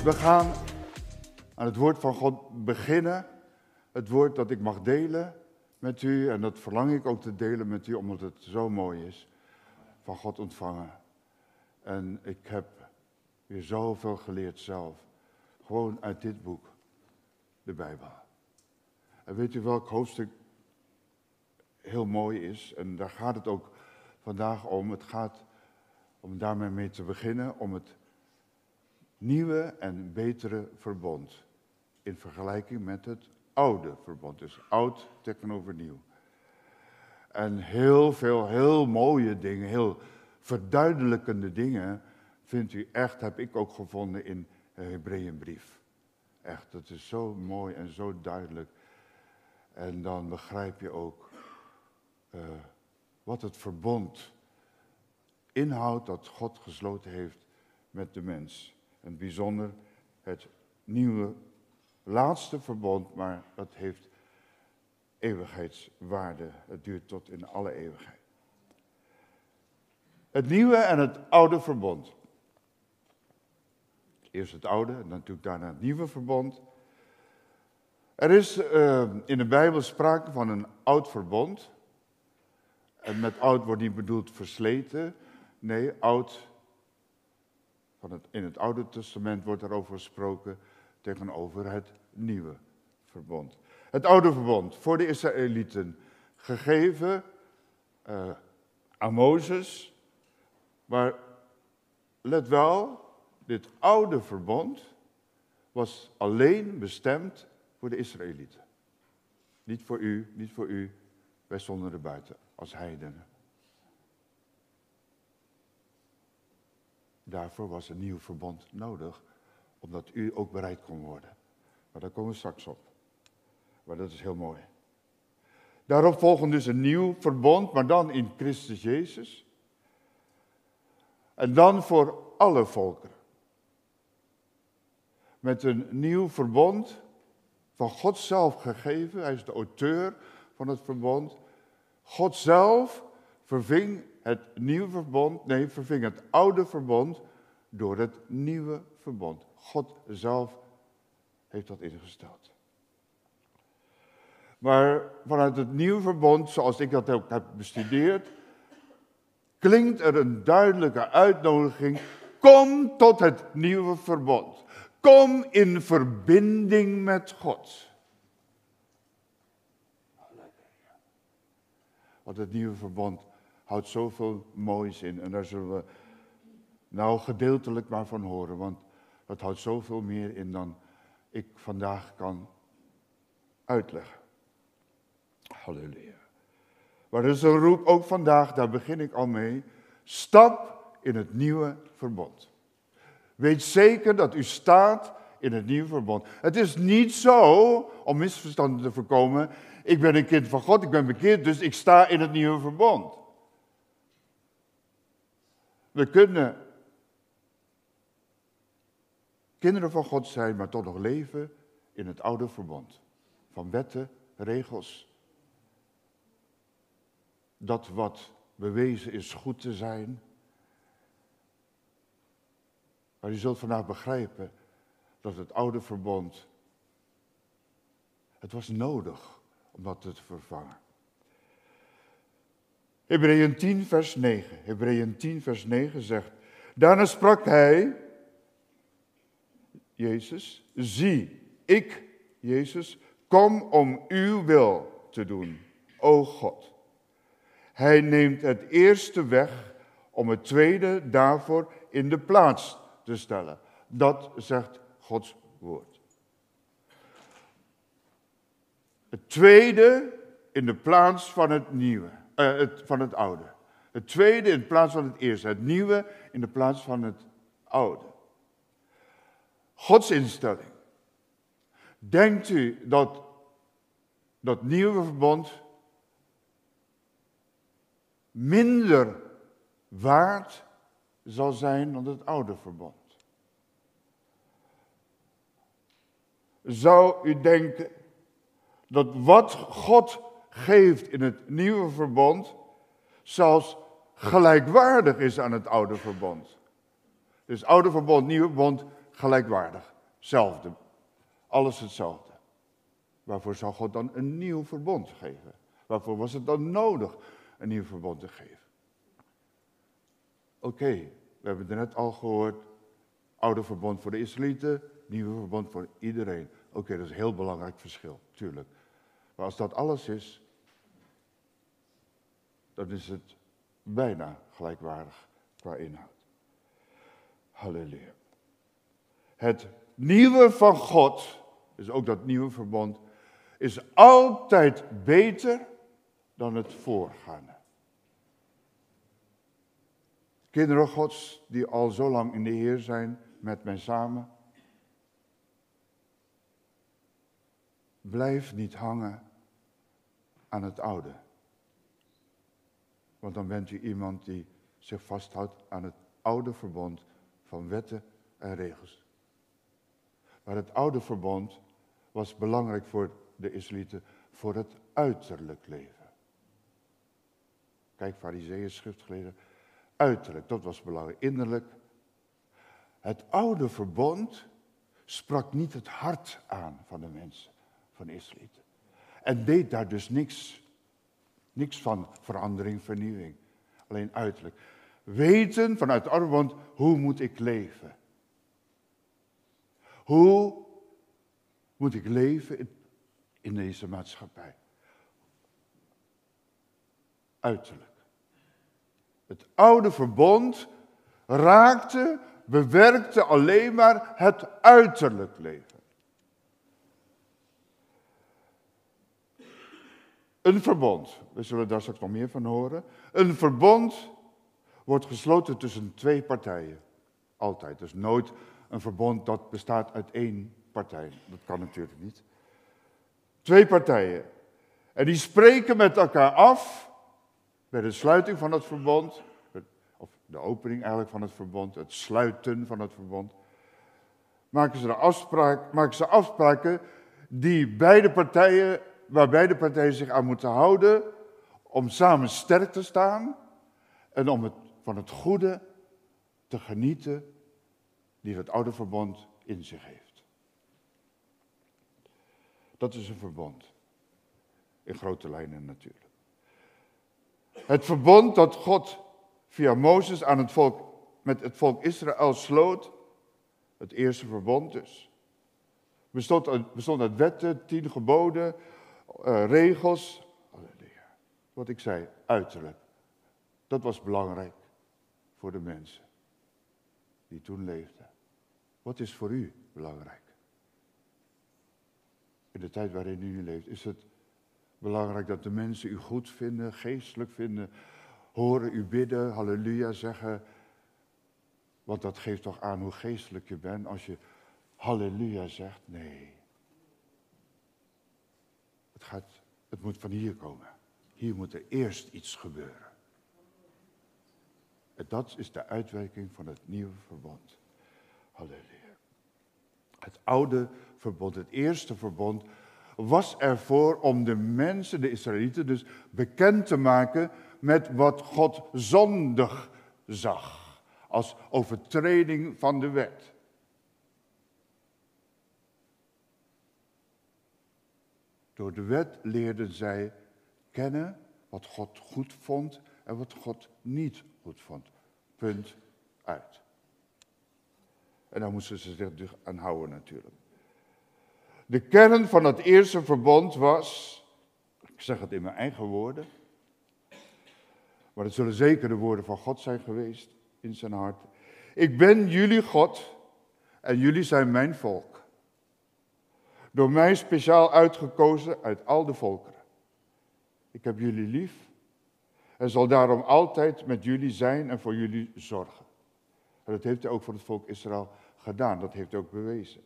We gaan aan het woord van God beginnen. Het woord dat ik mag delen met u. En dat verlang ik ook te delen met u, omdat het zo mooi is. Van God ontvangen. En ik heb weer zoveel geleerd zelf. Gewoon uit dit boek, de Bijbel. En weet u welk hoofdstuk heel mooi is? En daar gaat het ook vandaag om. Het gaat om daarmee mee te beginnen, om het nieuwe en betere verbond. In vergelijking met het oude verbond. Dus oud tegenover nieuw. En heel veel, heel mooie dingen, heel verduidelijkende dingen vindt u echt, heb ik ook gevonden in de Hebreeënbrief. Echt, dat is zo mooi en zo duidelijk. En dan begrijp je ook uh, wat het verbond inhoudt dat God gesloten heeft met de mens. En bijzonder het nieuwe laatste verbond, maar dat heeft eeuwigheidswaarde. Het duurt tot in alle eeuwigheid. Het nieuwe en het oude verbond. Eerst het oude en natuurlijk daarna het nieuwe verbond. Er is uh, in de Bijbel sprake van een oud verbond. En met oud wordt niet bedoeld versleten. Nee, oud. Van in het Oude Testament wordt erover gesproken tegenover het nieuwe verbond. Het oude verbond voor de Israëlieten gegeven uh, aan Mozes. Maar let wel, dit oude verbond was alleen bestemd voor de Israëlieten. Niet voor u, niet voor u, wij stonden er buiten als heidenen. Daarvoor was een nieuw verbond nodig, omdat u ook bereid kon worden. Maar daar komen we straks op. Maar dat is heel mooi. Daarop volgt dus een nieuw verbond, maar dan in Christus Jezus. En dan voor alle volkeren. Met een nieuw verbond van God zelf gegeven. Hij is de auteur van het verbond. God zelf verving het nieuwe verbond, nee, verving het oude verbond door het nieuwe verbond. God zelf heeft dat ingesteld. Maar vanuit het nieuwe verbond, zoals ik dat ook heb bestudeerd, klinkt er een duidelijke uitnodiging. Kom tot het nieuwe verbond. Kom in verbinding met God. Want het nieuwe verbond houdt zoveel moois in. En daar zullen we nou gedeeltelijk maar van horen. Want het houdt zoveel meer in dan ik vandaag kan uitleggen. Halleluja. Maar er is een roep ook vandaag, daar begin ik al mee. Stap in het nieuwe verbond. Weet zeker dat u staat in het nieuwe verbond. Het is niet zo, om misverstanden te voorkomen, ik ben een kind van God, ik ben bekeerd, dus ik sta in het nieuwe verbond. We kunnen kinderen van God zijn, maar toch nog leven in het oude verbond. Van wetten, regels. Dat wat bewezen is goed te zijn. Maar u zult vandaag begrijpen dat het oude verbond, het was nodig om dat te vervangen. Hebreeën 10, vers 9. Hebreeën 10, vers 9 zegt, daarna sprak hij, Jezus, zie, ik, Jezus, kom om uw wil te doen, o God. Hij neemt het eerste weg om het tweede daarvoor in de plaats te stellen. Dat zegt Gods woord. Het tweede in de plaats van het nieuwe, uh, het, van het oude. Het tweede in plaats van het eerste. Het nieuwe in de plaats van het oude. Gods instelling. Denkt u dat dat nieuwe verbond minder waard zal zijn dan het oude verbond? Zou u denken dat wat God geeft in het nieuwe verbond zelfs gelijkwaardig is aan het oude verbond? Dus oude verbond, nieuwe verbond gelijkwaardig, hetzelfde. Alles hetzelfde. Waarvoor zou God dan een nieuw verbond geven? Waarvoor was het dan nodig een nieuw verbond te geven? Oké, we hebben het net al gehoord. Oude verbond voor de Israëlieten, nieuwe verbond voor iedereen. Oké, dat is een heel belangrijk verschil, tuurlijk. Maar als dat alles is, dan is het bijna gelijkwaardig qua inhoud. Halleluja. Het nieuwe van God, dus ook dat nieuwe verbond, is altijd beter dan het voorgaande. Kinderen Gods die al zo lang in de Heer zijn met mij samen. Blijf niet hangen aan het oude. Want dan bent u iemand die zich vasthoudt aan het oude verbond van wetten en regels. Maar het oude verbond was belangrijk voor de Israëlieten voor het uiterlijk leven. Kijk, fariseeën, schriftgeleerden, uiterlijk, dat was belangrijk. Innerlijk. Het oude verbond sprak niet het hart aan van de mensen, van Israël. En deed daar dus niks. Niks van verandering, vernieuwing. Alleen uiterlijk. Weten vanuit verbond, hoe moet ik leven? Hoe moet ik leven in deze maatschappij? Uiterlijk. Het oude verbond raakte, bewerkte alleen maar het uiterlijk leven. Een verbond, we zullen daar straks nog meer van horen. Een verbond wordt gesloten tussen twee partijen. Altijd. Dus nooit een verbond dat bestaat uit één partij. Dat kan natuurlijk niet. Twee partijen. En die spreken met elkaar af bij de sluiting van het verbond, of de opening eigenlijk van het verbond, het sluiten van het verbond, maken ze, de afspraak, maken ze afspraken die beide partijen, waar beide partijen zich aan moeten houden om samen sterk te staan en om het, van het goede te genieten die het oude verbond in zich heeft. Dat is een verbond. In grote lijnen natuurlijk. Het verbond dat God via Mozes aan het volk, met het volk Israël sloot, het eerste verbond dus, bestond bestond uit wetten, tien geboden, uh, regels. Wat ik zei, uiterlijk. Dat was belangrijk voor de mensen die toen leefden. Wat is voor u belangrijk? In de tijd waarin u leeft, is het belangrijk dat de mensen u goed vinden, geestelijk vinden, horen u bidden, halleluja zeggen. Want dat geeft toch aan hoe geestelijk je bent als je halleluja zegt? Nee. Het, het moet van hier komen. Hier moet er eerst iets gebeuren. En dat is de uitwerking van het nieuwe verbond. Halleluja. Het oude verbond, het eerste verbond, was ervoor om de mensen, de Israëlieten, dus bekend te maken met wat God zondig zag. Als overtreding van de wet. Door de wet leerden zij kennen wat God goed vond en wat God niet goed vond. Punt uit. En daar moesten ze zich dus aan houden natuurlijk. De kern van het eerste verbond was, ik zeg het in mijn eigen woorden, maar het zullen zeker de woorden van God zijn geweest in zijn hart. Ik ben jullie God en jullie zijn mijn volk. Door mij speciaal uitgekozen uit al de volkeren. Ik heb jullie lief en zal daarom altijd met jullie zijn en voor jullie zorgen. En dat heeft hij ook voor het volk Israël gedaan, dat heeft hij ook bewezen.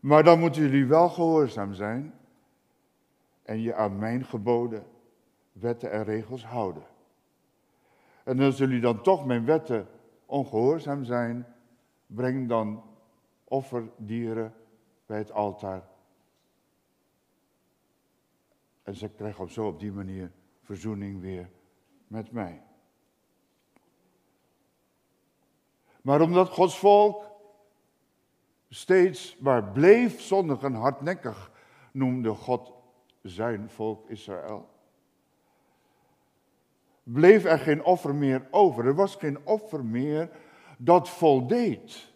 Maar dan moeten jullie wel gehoorzaam zijn en je aan mijn geboden, wetten en regels houden. En als jullie dan toch mijn wetten ongehoorzaam zijn, breng dan offerdieren bij het altaar. En ze krijgen op zo op die manier verzoening weer met mij. Maar omdat Gods volk steeds maar bleef zondigen hardnekkig, noemde God zijn volk Israël. Bleef er geen offer meer over. Er was geen offer meer dat voldeed.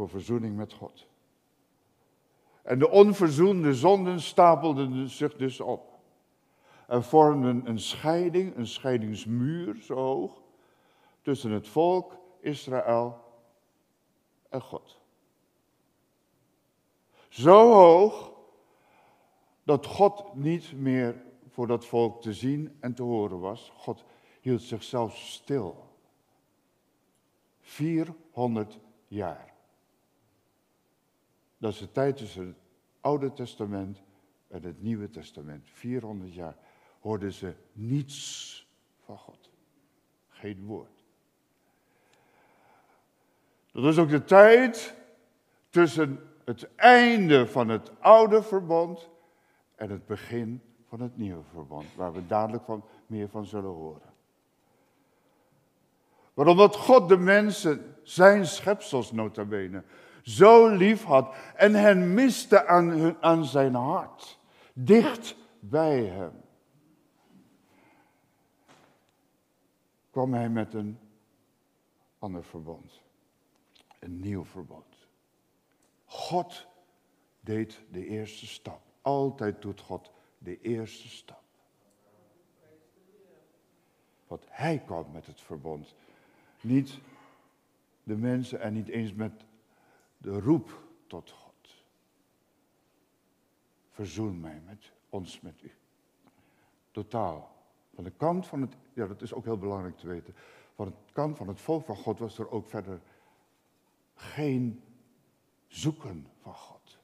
Voor verzoening met God. En de onverzoende zonden stapelden zich dus op. En vormden een scheiding, een scheidingsmuur zo hoog, tussen het volk Israël en God. Zo hoog dat God niet meer voor dat volk te zien en te horen was. God hield zichzelf stil. 400 jaar. Dat is de tijd tussen het Oude Testament en het Nieuwe Testament. 400 jaar hoorden ze niets van God. Geen woord. Dat is ook de tijd tussen het einde van het oude verbond en het begin van het nieuwe verbond, waar we dadelijk van, meer van zullen horen. Maar omdat God de mensen, zijn schepsels notabene, zo lief had en hen miste aan, aan zijn hart, dicht bij hem, kwam hij met een ander verbond. Een nieuw verbond. God deed de eerste stap. Altijd doet God de eerste stap. Want hij kwam met het verbond. Niet de mensen en niet eens met de roep tot God. Verzoen mij met ons, met u. Totaal. Van de kant van het, ja dat is ook heel belangrijk te weten. Van de kant van het volk van God was er ook verder geen zoeken van God.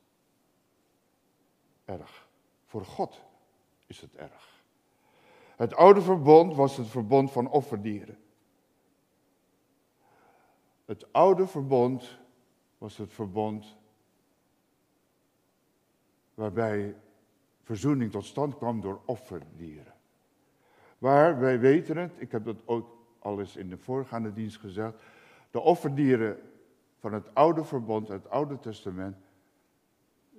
Erg. Voor God is het erg. Het oude verbond was het verbond van offerdieren. Het oude verbond was het verbond waarbij verzoening tot stand kwam door offerdieren. Maar wij weten het, ik heb dat ook al eens in de voorgaande dienst gezegd, de offerdieren van het oude verbond, het oude testament,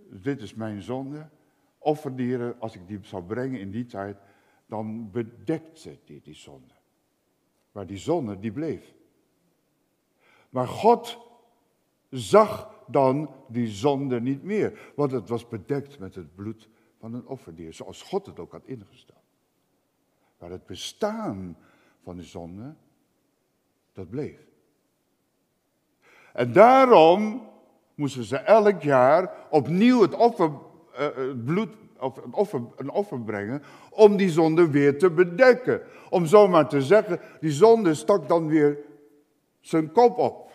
dit is mijn zonde, offerdieren, als ik die zou brengen in die tijd, dan bedekt ze die, die zonde. Maar die zonde, die bleef. Maar God zag dan die zonde niet meer, want het was bedekt met het bloed van een offerdier, zoals God het ook had ingesteld. Maar het bestaan van de zonde, dat bleef. En daarom moesten ze elk jaar opnieuw het offer, uh, het bloed, of een, offer, een offer brengen, om die zonde weer te bedekken. Om zomaar te zeggen, die zonde stak dan weer zijn kop op.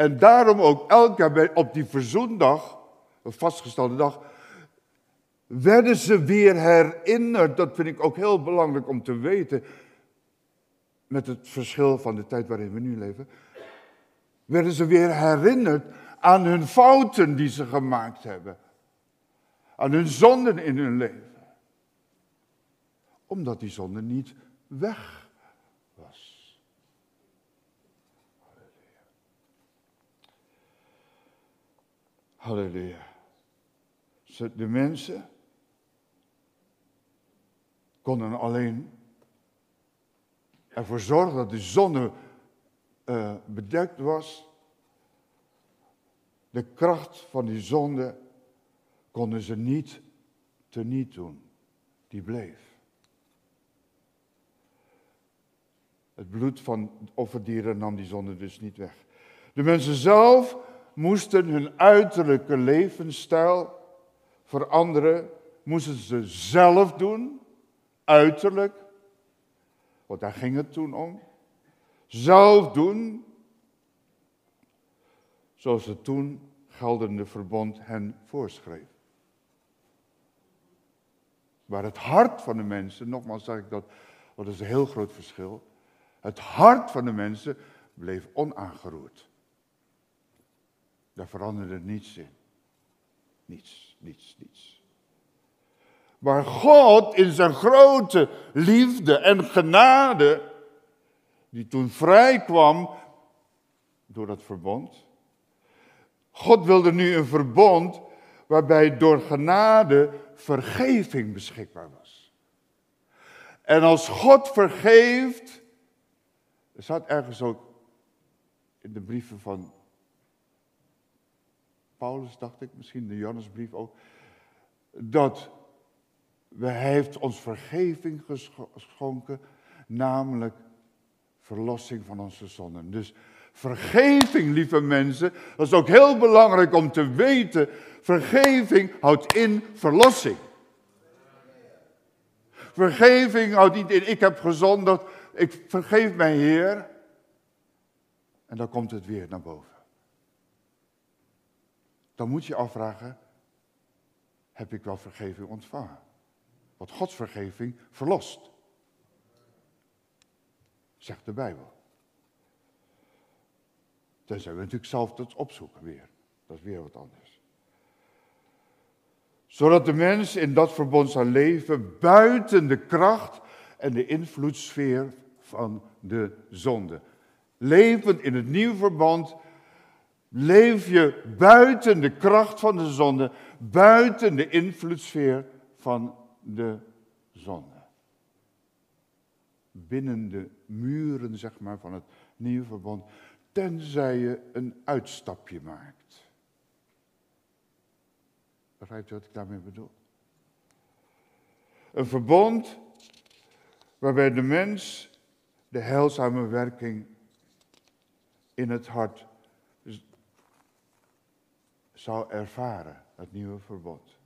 En daarom ook elk jaar op die verzoendag, een vastgestelde dag, werden ze weer herinnerd. Dat vind ik ook heel belangrijk om te weten. Met het verschil van de tijd waarin we nu leven. Werden ze weer herinnerd aan hun fouten die ze gemaakt hebben. Aan hun zonden in hun leven. Omdat die zonde niet weg was. Halleluja. De mensen konden alleen ervoor zorgen dat de zonne uh, bedekt was. De kracht van die zonde konden ze niet teniet doen. Die bleef. Het bloed van offerdieren nam die zonde dus niet weg. De mensen zelf moesten hun uiterlijke levensstijl veranderen. Moesten ze zelf doen uiterlijk, want daar ging het toen om, zelf doen, zoals het toen geldende verbond hen voorschreef. Maar het hart van de mensen, nogmaals zeg ik dat, dat is een heel groot verschil. Het hart van de mensen bleef onaangeroerd. Daar veranderde niets in. Niets, niets, niets. waar God in zijn grote liefde en genade, die toen vrij kwam door dat verbond. God wilde nu een verbond waarbij door genade vergeving beschikbaar was. En als God vergeeft, er staat ergens ook in de brieven van Paulus, dacht ik, misschien de Johannesbrief ook, dat hij heeft ons vergeving geschonken, namelijk verlossing van onze zonden. Dus vergeving, lieve mensen, dat is ook heel belangrijk om te weten. Vergeving houdt in verlossing. Vergeving houdt niet in, ik heb gezondigd, ik vergeef mijn Heer. En dan komt het weer naar boven. Dan moet je afvragen, heb ik wel vergeving ontvangen? Want Gods vergeving verlost. Zegt de Bijbel. Tenzij we natuurlijk zelf dat opzoeken weer. Dat is weer wat anders. Zodat de mens in dat verbond zal leven buiten de kracht en de invloedssfeer van de zonde. Levend in het nieuwe verband leef je buiten de kracht van de zonde, buiten de invloedssfeer van de zonde. Binnen de muren, zeg maar, van het nieuwe verbond, tenzij je een uitstapje maakt. Begrijpt u wat ik daarmee bedoel? Een verbond waarbij de mens de heilzame werking in het hart zou ervaren, het nieuwe verbod.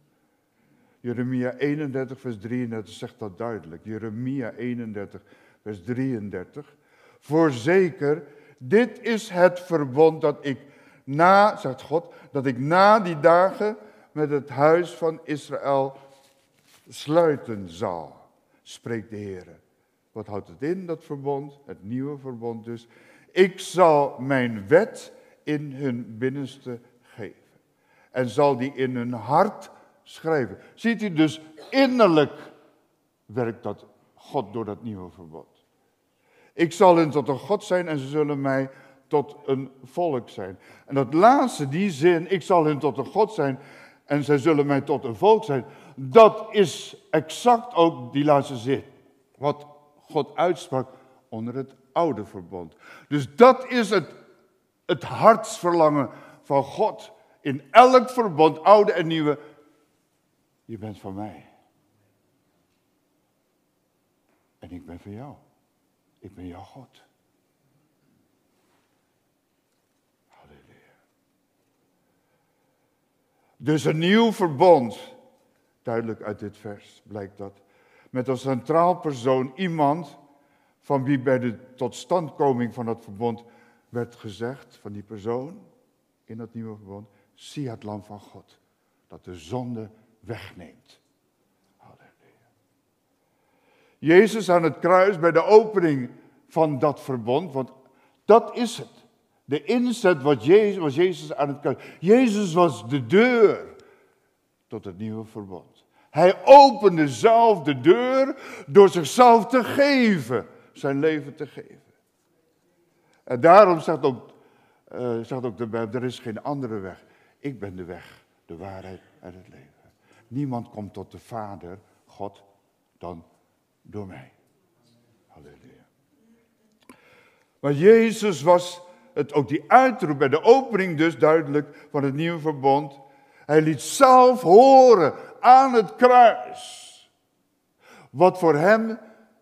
Jeremia 31, vers 33 zegt dat duidelijk. Jeremia 31, vers 33. Voorzeker, dit is het verbond dat ik na, zegt God, dat ik na die dagen met het huis van Israël sluiten zal, spreekt de Heer. Wat houdt het in, dat verbond? Het nieuwe verbond dus. Ik zal mijn wet in hun binnenste. En zal die in hun hart schrijven. Ziet u dus, innerlijk werkt dat God door dat nieuwe verbod. Ik zal hen tot een God zijn en ze zullen mij tot een volk zijn. En dat laatste, die zin, ik zal hen tot een God zijn en zij zullen mij tot een volk zijn. Dat is exact ook die laatste zin. Wat God uitsprak onder het oude verbond. Dus dat is het, het hartsverlangen van God. In elk verbond, oude en nieuwe, je bent van mij. En ik ben van jou. Ik ben jouw God. Halleluja. Dus een nieuw verbond, duidelijk uit dit vers blijkt dat, met als centraal persoon iemand van wie bij de totstandkoming van dat verbond werd gezegd, van die persoon in dat nieuwe verbond, zie het lam van God, dat de zonde wegneemt. Halleluja. Jezus aan het kruis bij de opening van dat verbond, want dat is het. De inzet wat Jezus, was Jezus aan het kruis. Jezus was de deur tot het nieuwe verbond. Hij opende zelf de deur door zichzelf te geven, zijn leven te geven. En daarom zegt ook, uh, zegt ook de Bijbel, er is geen andere weg. Ik ben de weg, de waarheid en het leven. Niemand komt tot de Vader, God, dan door mij. Halleluja. Maar Jezus was het ook die uitroep bij de opening dus duidelijk van het nieuwe verbond. Hij liet zelf horen aan het kruis. Wat voor hem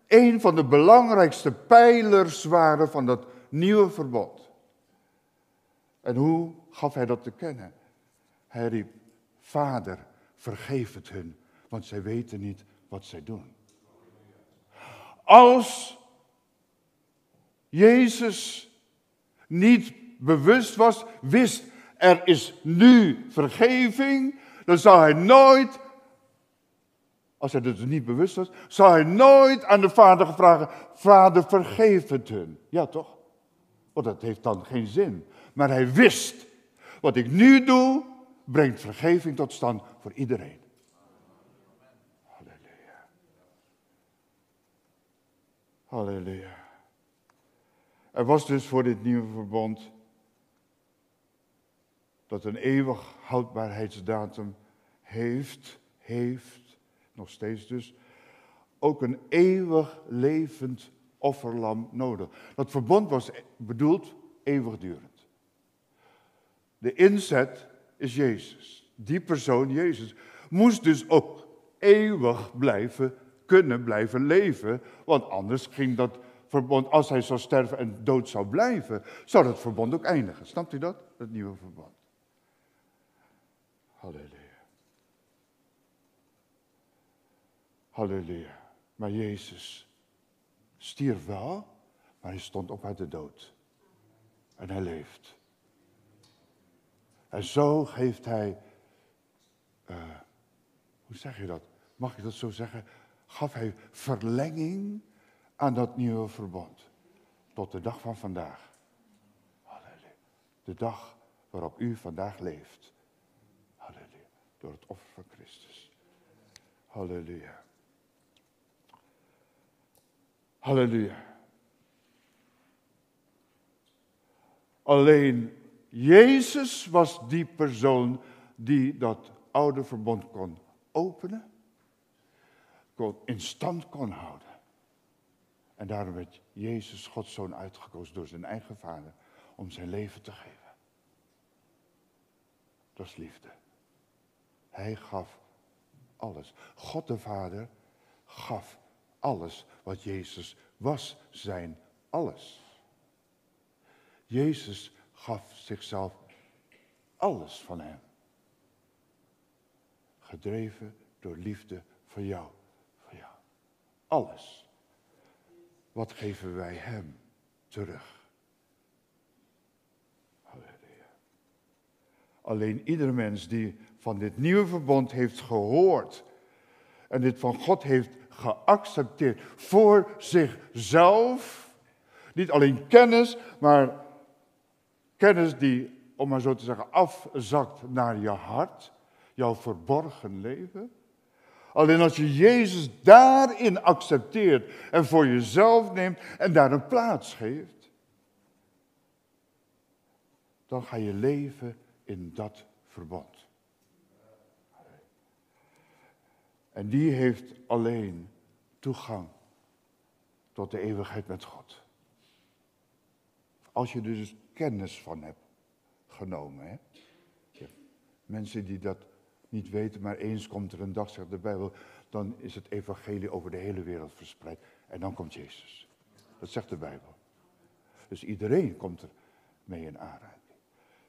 een van de belangrijkste pijlers waren van dat nieuwe verbond. En hoe gaf hij dat te kennen? Hij riep, Vader, vergeef het hun, want zij weten niet wat zij doen. Als Jezus niet bewust was, wist er is nu vergeving, dan zou hij nooit, als hij dus niet bewust was, zou hij nooit aan de Vader vragen, Vader vergeef het hun. Ja toch? Want dat heeft dan geen zin. Maar hij wist, wat ik nu doe, brengt vergeving tot stand voor iedereen. Halleluja. Halleluja. Er was dus voor dit nieuwe verbond dat een eeuwig houdbaarheidsdatum heeft, heeft, nog steeds dus, ook een eeuwig levend offerlam nodig. Dat verbond was bedoeld eeuwigdurend. De inzet is Jezus. Die persoon, Jezus, moest dus ook eeuwig blijven kunnen blijven leven. Want anders ging dat verbond, als hij zou sterven en dood zou blijven, zou dat verbond ook eindigen. Snapt u dat? Het nieuwe verbond. Halleluja. Halleluja. Maar Jezus stierf wel, maar hij stond op uit de dood. En hij leeft. En zo geeft hij, uh, hoe zeg je dat? Mag ik dat zo zeggen? Gaf hij verlenging aan dat nieuwe verbond. Tot de dag van vandaag. De dag waarop u vandaag leeft. Halleluja. Door het offer van Christus. Halleluja. Halleluja. Alleen Jezus was die persoon die dat oude verbond kon openen, kon in stand kon houden. En daarom werd Jezus, Gods zoon, uitgekozen door zijn eigen vader om zijn leven te geven. Dat is liefde. Hij gaf alles. God de Vader gaf alles wat Jezus was, zijn alles. Jezus gaf zichzelf alles van hem. Gedreven door liefde voor jou, voor jou. Alles. Wat geven wij hem terug? Alleen iedere mens die van dit nieuwe verbond heeft gehoord en dit van God heeft geaccepteerd voor zichzelf, niet alleen kennis, maar Kennis die, om maar zo te zeggen, afzakt naar je hart, jouw verborgen leven. Alleen als je Jezus daarin accepteert en voor jezelf neemt en daar een plaats geeft, dan ga je leven in dat verbond. En die heeft alleen toegang tot de eeuwigheid met God. Als je dus kennis van hebt genomen. Hè? Mensen die dat niet weten, maar eens komt er een dag, zegt de Bijbel, dan is het evangelie over de hele wereld verspreid. En dan komt Jezus. Dat zegt de Bijbel. Dus iedereen komt er mee in aanraking.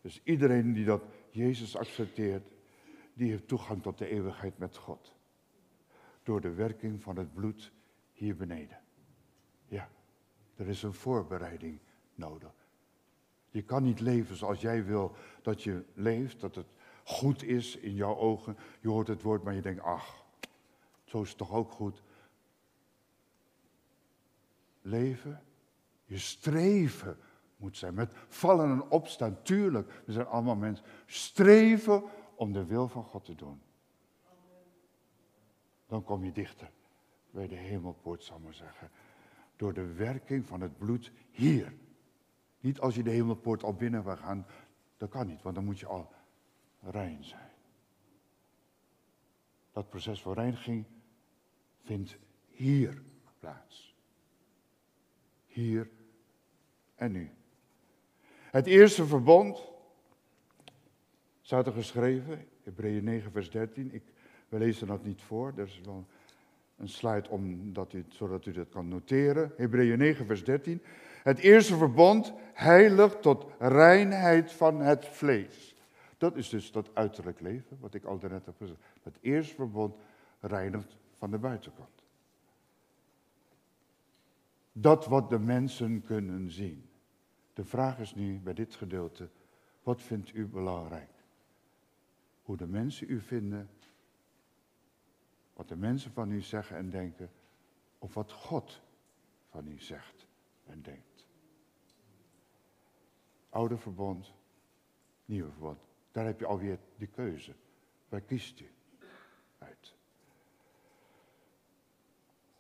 Dus iedereen die dat Jezus accepteert, die heeft toegang tot de eeuwigheid met God. Door de werking van het bloed hier beneden. Ja, er is een voorbereiding nodig. Je kan niet leven zoals jij wil dat je leeft, dat het goed is in jouw ogen. Je hoort het woord, maar je denkt, ach, zo is het toch ook goed. Leven, je streven moet zijn. Met vallen en opstaan, tuurlijk, we zijn allemaal mensen. Streven om de wil van God te doen. Dan kom je dichter bij de hemelpoort, zal maar zeggen. Door de werking van het bloed hier niet als je de hemelpoort al binnen wil gaan, dat kan niet, want dan moet je al rein zijn. Dat proces van reiniging vindt hier plaats. Hier en nu. Het eerste verbond staat er geschreven, Hebreeën 9, vers 13. Ik, we lezen dat niet voor, er is wel een slide om dat u, zodat u dat kan noteren. Hebreeën 9, vers 13. Het eerste verbond heilig tot reinheid van het vlees. Dat is dus dat uiterlijk leven, wat ik al net heb gezegd. Het eerste verbond reinigt van de buitenkant. Dat wat de mensen kunnen zien. De vraag is nu bij dit gedeelte, wat vindt u belangrijk? Hoe de mensen u vinden, wat de mensen van u zeggen en denken, of wat God van u zegt en denkt. Oude verbond, nieuwe verbond. Daar heb je alweer de keuze. Waar kiest u uit?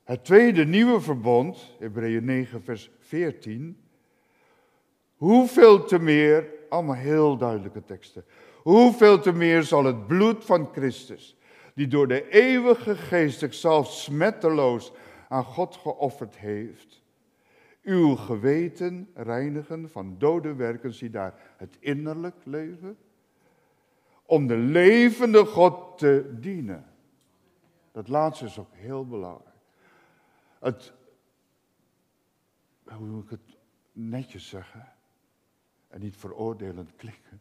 Het tweede nieuwe verbond, Hebreeën 9, vers 14. Hoeveel te meer, allemaal heel duidelijke teksten. Hoeveel te meer zal het bloed van Christus, die door de eeuwige geest zichzelf smetteloos aan God geofferd heeft, uw geweten reinigen van dode werken, zie daar het innerlijk leven, om de levende God te dienen. Dat laatste is ook heel belangrijk. Het, hoe moet ik het netjes zeggen en niet veroordelend klinken.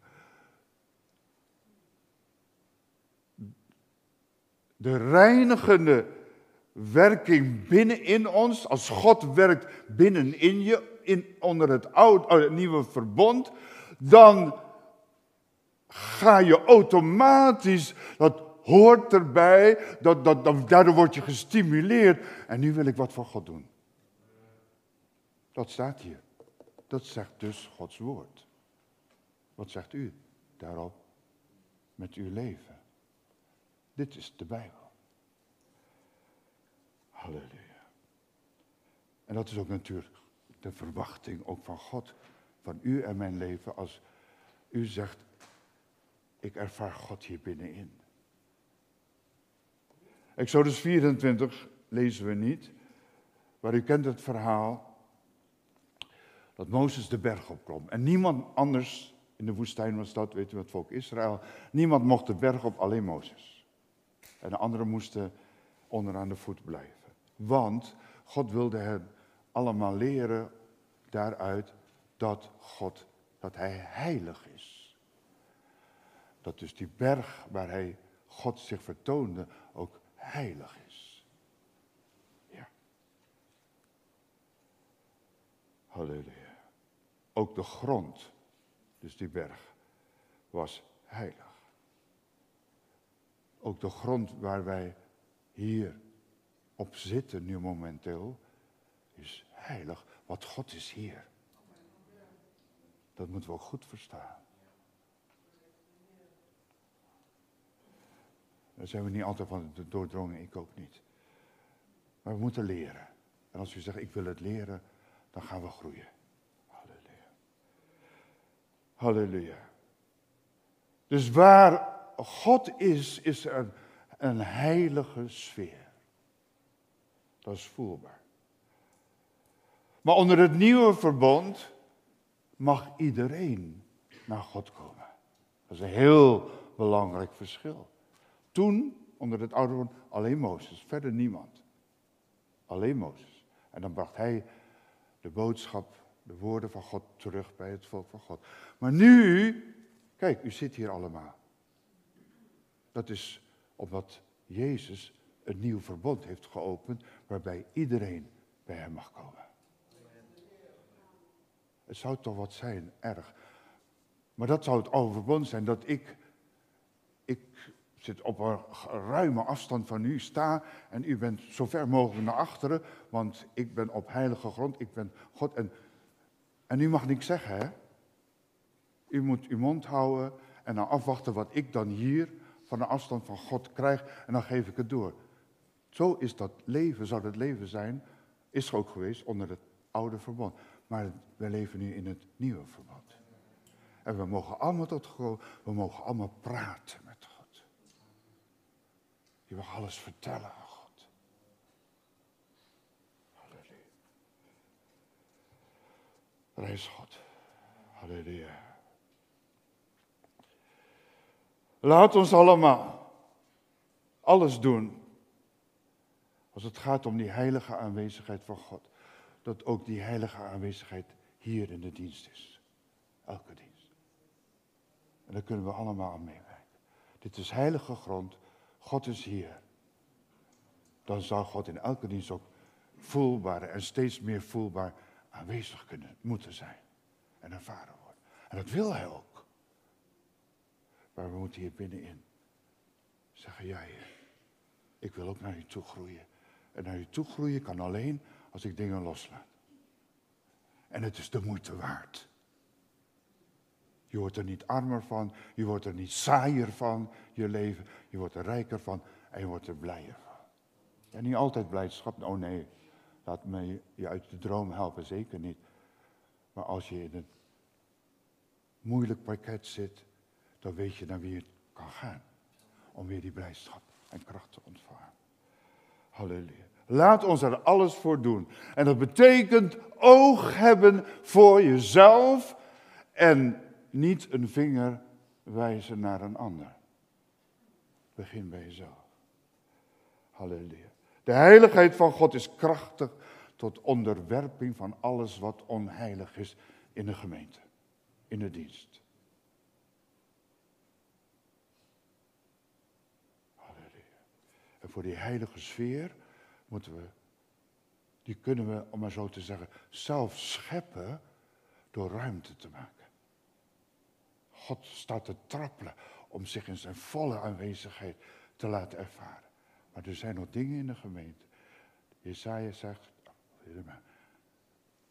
De reinigende werking binnenin ons, als God werkt binnenin je, in, onder het, oude, oh, het nieuwe verbond, dan ga je automatisch, dat hoort erbij, dat, dat, dat, daardoor word je gestimuleerd. En nu wil ik wat voor God doen. Dat staat hier. Dat zegt dus Gods woord. Wat zegt u daarop met uw leven? Dit is de Bijbel. Halleluja. En dat is ook natuurlijk de verwachting ook van God, van u en mijn leven, als u zegt, ik ervaar God hier binnenin. Exodus 24 lezen we niet, maar u kent het verhaal dat Mozes de berg opklom. En niemand anders in de woestijn was dat, weet u het volk Israël, niemand mocht de berg op, alleen Mozes. En de anderen moesten onderaan de voet blijven. Want God wilde hen allemaal leren daaruit dat God, dat hij heilig is. Dat dus die berg waar hij God zich vertoonde ook heilig is. Ja. Halleluja. Ook de grond, dus die berg, was heilig. Ook de grond waar wij hier op zitten nu momenteel, is heilig. Wat God is hier. Dat moeten we ook goed verstaan. Daar zijn we niet altijd van doordrongen, ik ook niet. Maar we moeten leren. En als u zegt, ik wil het leren, dan gaan we groeien. Halleluja. Halleluja. Dus waar God is, is er een, een heilige sfeer. Dat is voelbaar. Maar onder het nieuwe verbond mag iedereen naar God komen. Dat is een heel belangrijk verschil. Toen, onder het oude verbond, alleen Mozes, verder niemand. Alleen Mozes. En dan bracht hij de boodschap, de woorden van God terug bij het volk van God. Maar nu, kijk, u zit hier allemaal. Dat is omdat Jezus een nieuw verbond heeft geopend waarbij iedereen bij hem mag komen. Het zou toch wat zijn, erg. Maar dat zou het oude zijn, dat ik, ik zit op een ruime afstand van u, sta en u bent zo ver mogelijk naar achteren, want ik ben op heilige grond, ik ben God. En, en u mag niks zeggen, hè? U moet uw mond houden en dan afwachten wat ik dan hier van de afstand van God krijg en dan geef ik het door. Zo is dat leven, zou dat leven zijn, is ook geweest onder het oude verbond. Maar we leven nu in het nieuwe verbond. En we mogen allemaal tot God, we mogen allemaal praten met God. Je mag alles vertellen aan God. Halleluja. Reis God. Halleluja. Laat ons allemaal alles doen als het gaat om die heilige aanwezigheid van God. Dat ook die heilige aanwezigheid hier in de dienst is. Elke dienst. En daar kunnen we allemaal aan meewerken. Dit is heilige grond. God is hier. Dan zou God in elke dienst ook voelbaar en steeds meer voelbaar aanwezig kunnen, moeten zijn. En ervaren worden. En dat wil hij ook. Maar we moeten hier binnenin zeggen, ja heer, ik wil ook naar u toe groeien. En naar je toe groeien kan alleen als ik dingen loslaat. En het is de moeite waard. Je wordt er niet armer van, je wordt er niet saaier van, je leven. Je wordt er rijker van en je wordt er blijer van. Ja, niet altijd blijdschap. Oh nee, laat me je uit de droom helpen, zeker niet. Maar als je in een moeilijk pakket zit, dan weet je naar wie het kan gaan. Om weer die blijdschap en kracht te ontvangen. Halleluja. Laat ons er alles voor doen. En dat betekent oog hebben voor jezelf en niet een vinger wijzen naar een ander. Begin bij jezelf. Halleluja. De heiligheid van God is krachtig tot onderwerping van alles wat onheilig is in de gemeente, in de dienst. Halleluja. En voor die heilige sfeer moeten we, die kunnen we, om maar zo te zeggen, zelf scheppen door ruimte te maken. God staat te trappelen om zich in zijn volle aanwezigheid te laten ervaren. Maar er zijn nog dingen in de gemeente. Jesaja zegt,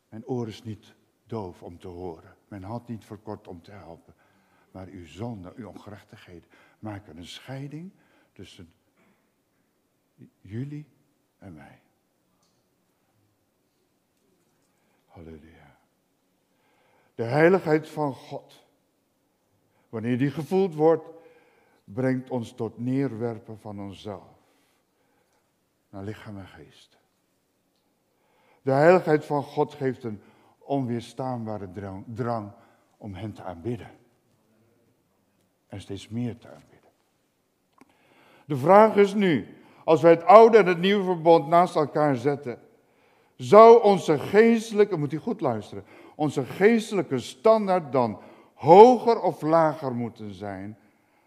mijn oor is niet doof om te horen. Mijn hand niet verkort om te helpen. Maar uw zonde, uw ongerechtigheden maken een scheiding tussen jullie en mij. Halleluja. De heiligheid van God, wanneer die gevoeld wordt, brengt ons tot neerwerpen van onszelf. Naar lichaam en geest. De heiligheid van God geeft een onweerstaanbare drang, drang om hen te aanbidden. En steeds meer te aanbidden. De vraag is nu, als wij het oude en het nieuwe verbond naast elkaar zetten, zou onze geestelijke, moet u goed luisteren, onze geestelijke standaard dan hoger of lager moeten zijn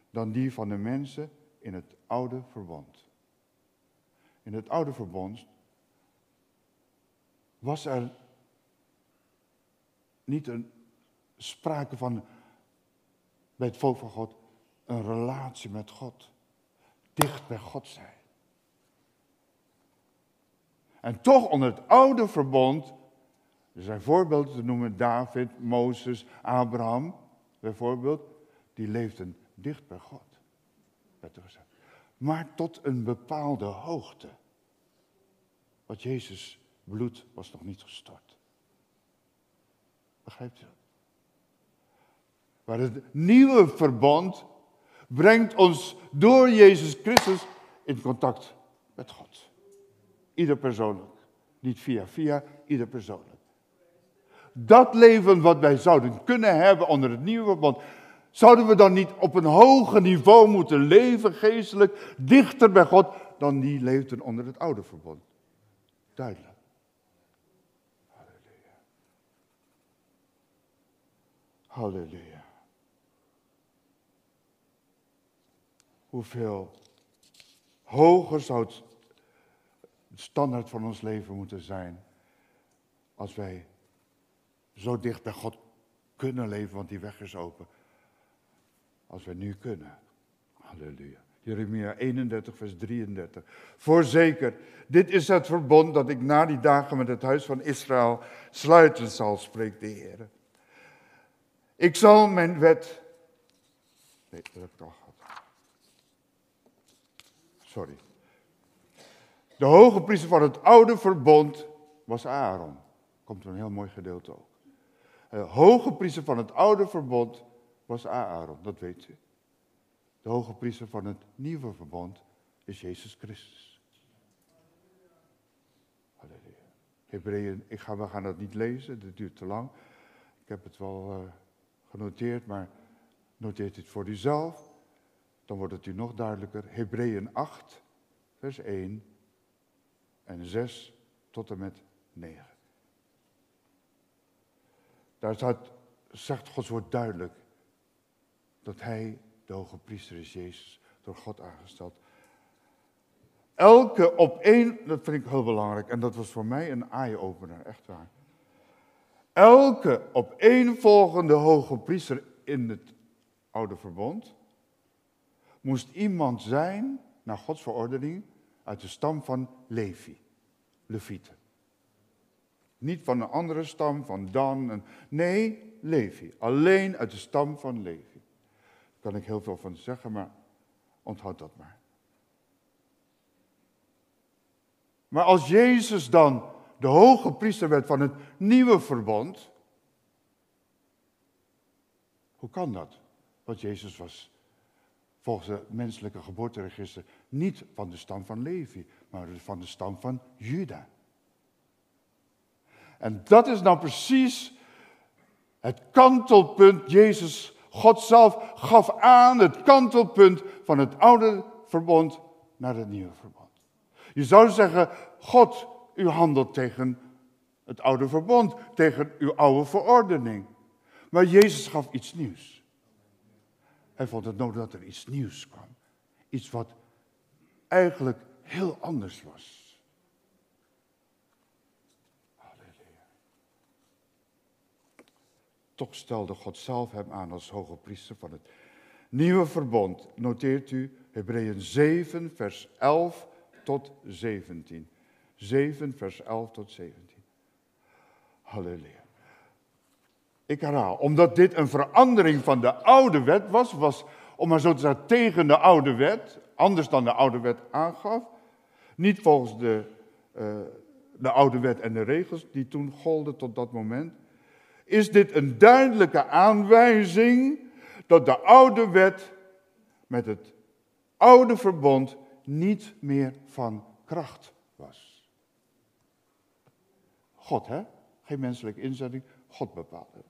dan die van de mensen in het oude verbond. In het oude verbond was er niet een sprake van bij het volk van God een relatie met God. Dicht bij God zijn. En toch onder het oude verbond, er zijn voorbeelden te noemen, David, Mozes, Abraham bijvoorbeeld, die leefden dicht bij God. Maar tot een bepaalde hoogte. Want Jezus bloed was nog niet gestort. Begrijpt u dat? Maar het nieuwe verbond brengt ons door Jezus Christus in contact met God. Ieder persoonlijk. Niet via via, ieder persoonlijk. Dat leven wat wij zouden kunnen hebben onder het nieuwe verbond, zouden we dan niet op een hoger niveau moeten leven, geestelijk, dichter bij God, dan die leefden onder het oude verbond? Duidelijk. Halleluja. Halleluja. Hoeveel hoger zou het standaard van ons leven moeten zijn als wij zo dicht bij God kunnen leven, want die weg is open, als wij nu kunnen. Halleluja. Jeremia 31, vers 33. Voorzeker, dit is het verbond dat ik na die dagen met het huis van Israël sluiten zal, spreekt de Heer. Ik zal mijn wet. Nee, dat heb ik al gehad. Sorry. De hoge priester van het oude verbond was Aaron. Komt een heel mooi gedeelte ook. De hoge priester van het oude verbond was Aaron, dat weet u. De hoge priester van het nieuwe verbond is Jezus Christus. Halleluja. Hebreeën, ik ga, we gaan dat niet lezen, dat duurt te lang. Ik heb het wel uh, genoteerd, maar noteert het voor uzelf. Dan wordt het u nog duidelijker. Hebreeën 8, vers 1 en 6 tot en met 9. Daar zegt Gods woord duidelijk dat hij de hoge priester is, Jezus, door God aangesteld. Elke op één, dat vind ik heel belangrijk en dat was voor mij een eye-opener, echt waar. Elke op één volgende hoge priester in het oude verbond moest iemand zijn, naar Gods verordening, uit de stam van Levi, Levieten. Niet van een andere stam, van Dan. Nee, Levi. Alleen uit de stam van Levi. Daar kan ik heel veel van zeggen, maar onthoud dat maar. Maar als Jezus dan de hoge priester werd van het nieuwe verbond, hoe kan dat? Want Jezus was volgens het menselijke geboorteregister niet van de stam van Levi, maar van de stam van Juda. En dat is nou precies het kantelpunt. Jezus, God zelf, gaf aan het kantelpunt van het oude verbond naar het nieuwe verbond. Je zou zeggen, God, u handelt tegen het oude verbond, tegen uw oude verordening. Maar Jezus gaf iets nieuws. Hij vond het nodig dat er iets nieuws kwam. Iets wat eigenlijk heel anders was. Halleluja. Toch stelde God zelf hem aan als hoge priester van het nieuwe verbond. Noteert u Hebreeën 7, vers 11 tot 17. 7, vers 11 tot 17. Halleluja. Ik herhaal, omdat dit een verandering van de oude wet was, was om maar zo te zeggen tegen de oude wet, anders dan de oude wet aangaf, niet volgens de, uh, de oude wet en de regels die toen golden tot dat moment, is dit een duidelijke aanwijzing dat de oude wet met het oude verbond niet meer van kracht was. God, hè? Geen menselijke inzetting, God bepaalde.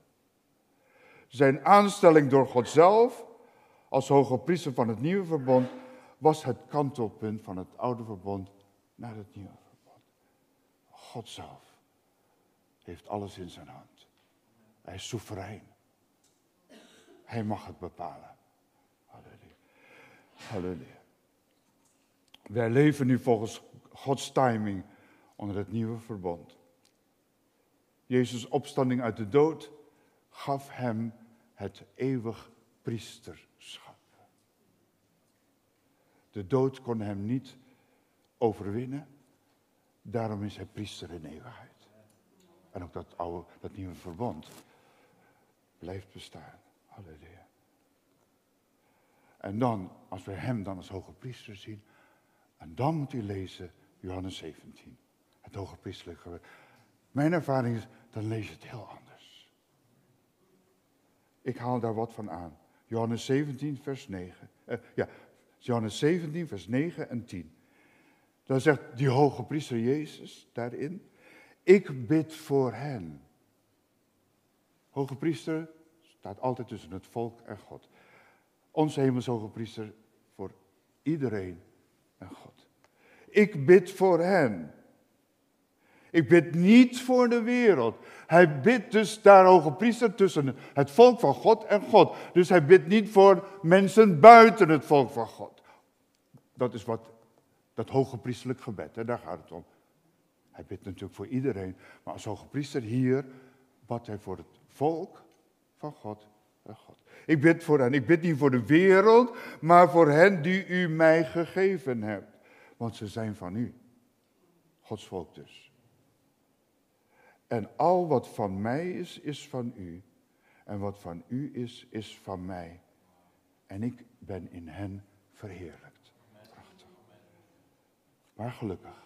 Zijn aanstelling door God zelf als hoge priester van het nieuwe verbond was het kantelpunt van het oude verbond naar het nieuwe verbond. God zelf heeft alles in zijn hand. Hij is soeverein. Hij mag het bepalen. Halleluja. Halleluja. Wij leven nu volgens Gods timing onder het nieuwe verbond. Jezus' opstanding uit de dood gaf hem het eeuwig priesterschap. De dood kon hem niet overwinnen, daarom is hij priester in eeuwigheid. En ook dat oude, dat nieuwe verbond blijft bestaan. Halleluja. En dan, als we hem dan als hoge priester zien, en dan moet u lezen Johannes 17, het hoge priesterlijke. Mijn ervaring is, dan lees je het heel anders. Ik haal daar wat van aan. Johannes 17, vers 9. Eh, ja, Johannes 17, vers 9 en 10. Dan zegt die hoge priester Jezus daarin, ik bid voor hen. Hoge priester staat altijd tussen het volk en God. Onze hemels hoge priester voor iedereen en God. Ik bid voor hen. Ik bid niet voor de wereld. Hij bidt dus daar hoge priester tussen het volk van God en God. Dus hij bidt niet voor mensen buiten het volk van God. Dat is wat dat hoge priesterlijk gebed, hè, daar gaat het om. Hij bidt natuurlijk voor iedereen. Maar als hoge priester hier bad hij voor het volk van God en God. Ik bid voor hen. Ik bid niet voor de wereld, maar voor hen die u mij gegeven hebt. Want ze zijn van u. Gods volk dus. En al wat van mij is, is van u. En wat van u is, is van mij. En ik ben in hen verheerlijkt. Prachtig. Maar gelukkig.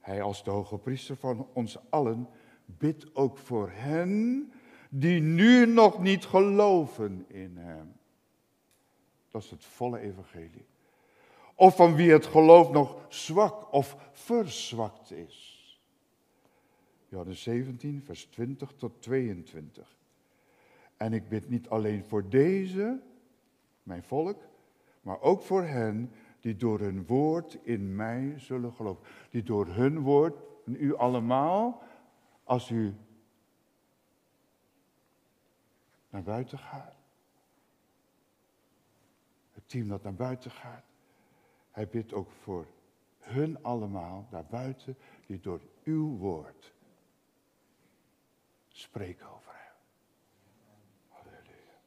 Hij als de hoge priester van ons allen bidt ook voor hen die nu nog niet geloven in hem. Dat is het volle evangelie. Of van wie het geloof nog zwak of verzwakt is. Johannes 17, vers 20 tot 22. En ik bid niet alleen voor deze, mijn volk, maar ook voor hen die door hun woord in mij zullen geloven. Die door hun woord, en u allemaal, als u naar buiten gaat. Het team dat naar buiten gaat. Hij bidt ook voor hun allemaal daarbuiten die door uw woord spreken over hem. Halleluja.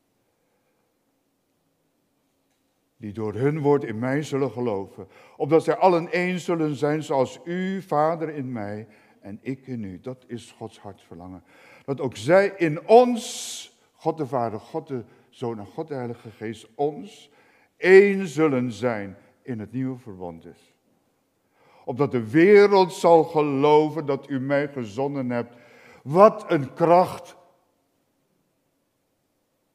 Die door hun woord in mij zullen geloven, opdat zij allen één zullen zijn zoals u, Vader, in mij en ik in u. Dat is Gods hartverlangen. Dat ook zij in ons God de Vader, God de Zoon en God de Heilige Geest ons één zullen zijn in het nieuwe verbond is. Opdat de wereld zal geloven dat u mij gezonden hebt. Wat een kracht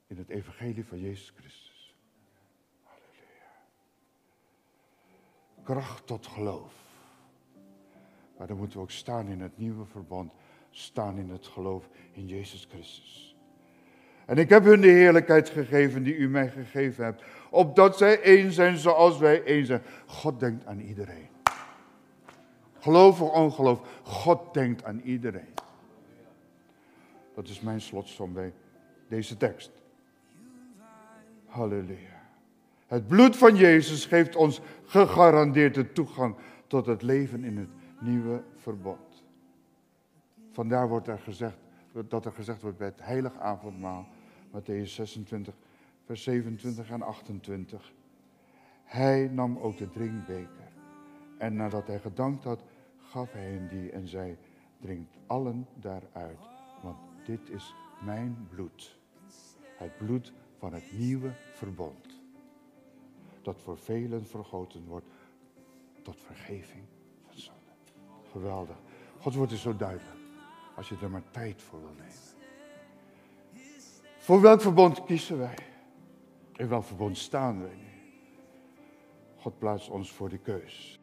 in het evangelie van Jezus Christus. Halleluja. Kracht tot geloof. Maar dan moeten we ook staan in het nieuwe verband. Staan in het geloof in Jezus Christus. En ik heb hun de heerlijkheid gegeven die u mij gegeven hebt. Opdat zij één zijn zoals wij één zijn. God denkt aan iedereen. Geloof of ongeloof, God denkt aan iedereen. Dat is mijn slotsom bij deze tekst. Halleluja. Het bloed van Jezus geeft ons gegarandeerde toegang tot het leven in het nieuwe verbond. Vandaar wordt er gezegd, dat er gezegd wordt bij het heilige avondmaal, Matthäus 26, vers 27 en 28. Hij nam ook de drinkbeker. En nadat hij gedankt had, gaf hij hen die en zei, drinkt allen daaruit, dit is mijn bloed. Het bloed van het nieuwe verbond. Dat voor velen vergoten wordt tot vergeving van zonde. Geweldig. God wordt is zo duidelijk. Als je er maar tijd voor wil nemen. Voor welk verbond kiezen wij? In welk verbond staan wij nu? God plaatst ons voor de keus.